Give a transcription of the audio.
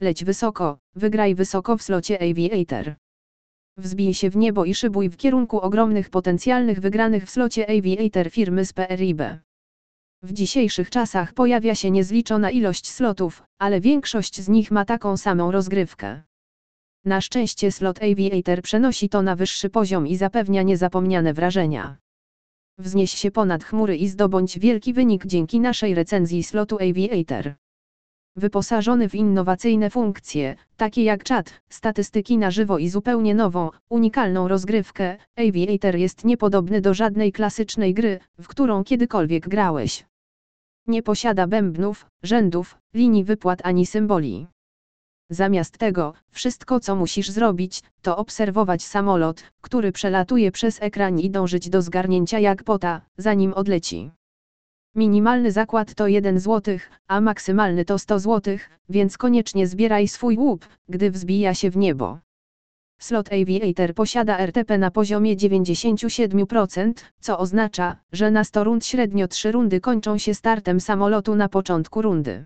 Leć wysoko, wygraj wysoko w slocie Aviator. Wzbij się w niebo i szybuj w kierunku ogromnych potencjalnych wygranych w slocie Aviator firmy z PRIB. W dzisiejszych czasach pojawia się niezliczona ilość slotów, ale większość z nich ma taką samą rozgrywkę. Na szczęście slot Aviator przenosi to na wyższy poziom i zapewnia niezapomniane wrażenia. Wznieś się ponad chmury i zdobądź wielki wynik dzięki naszej recenzji slotu Aviator. Wyposażony w innowacyjne funkcje, takie jak czat, statystyki na żywo i zupełnie nową, unikalną rozgrywkę, Aviator jest niepodobny do żadnej klasycznej gry, w którą kiedykolwiek grałeś. Nie posiada bębnów, rzędów, linii wypłat ani symboli. Zamiast tego, wszystko co musisz zrobić, to obserwować samolot, który przelatuje przez ekran i dążyć do zgarnięcia jak pota, zanim odleci. Minimalny zakład to 1 zł, a maksymalny to 100 zł, więc koniecznie zbieraj swój łup, gdy wzbija się w niebo. Slot Aviator posiada RTP na poziomie 97%, co oznacza, że na 100 rund średnio 3 rundy kończą się startem samolotu na początku rundy.